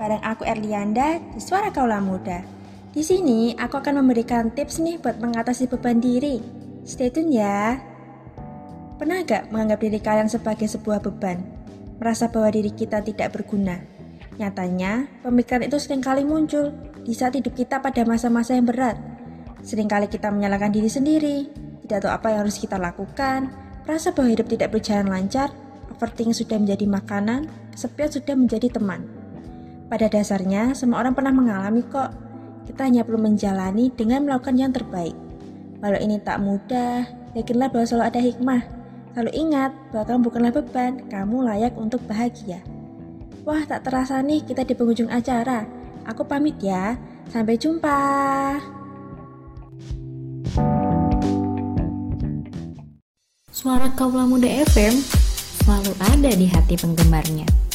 bareng aku Erlianda di Suara Kaula Muda. Di sini aku akan memberikan tips nih buat mengatasi beban diri. Stay tune ya. Pernah gak menganggap diri kalian sebagai sebuah beban? Merasa bahwa diri kita tidak berguna? Nyatanya, pemikiran itu sering kali muncul di saat hidup kita pada masa-masa yang berat. Seringkali kita menyalahkan diri sendiri, tidak tahu apa yang harus kita lakukan, merasa bahwa hidup tidak berjalan lancar, overthinking sudah menjadi makanan, kesepian sudah menjadi teman. Pada dasarnya, semua orang pernah mengalami kok. Kita hanya perlu menjalani dengan melakukan yang terbaik. Walau ini tak mudah, yakinlah bahwa selalu ada hikmah. Selalu ingat bahwa kamu bukanlah beban, kamu layak untuk bahagia. Wah, tak terasa nih kita di penghujung acara. Aku pamit ya. Sampai jumpa. Suara Kaula Muda FM selalu ada di hati penggemarnya.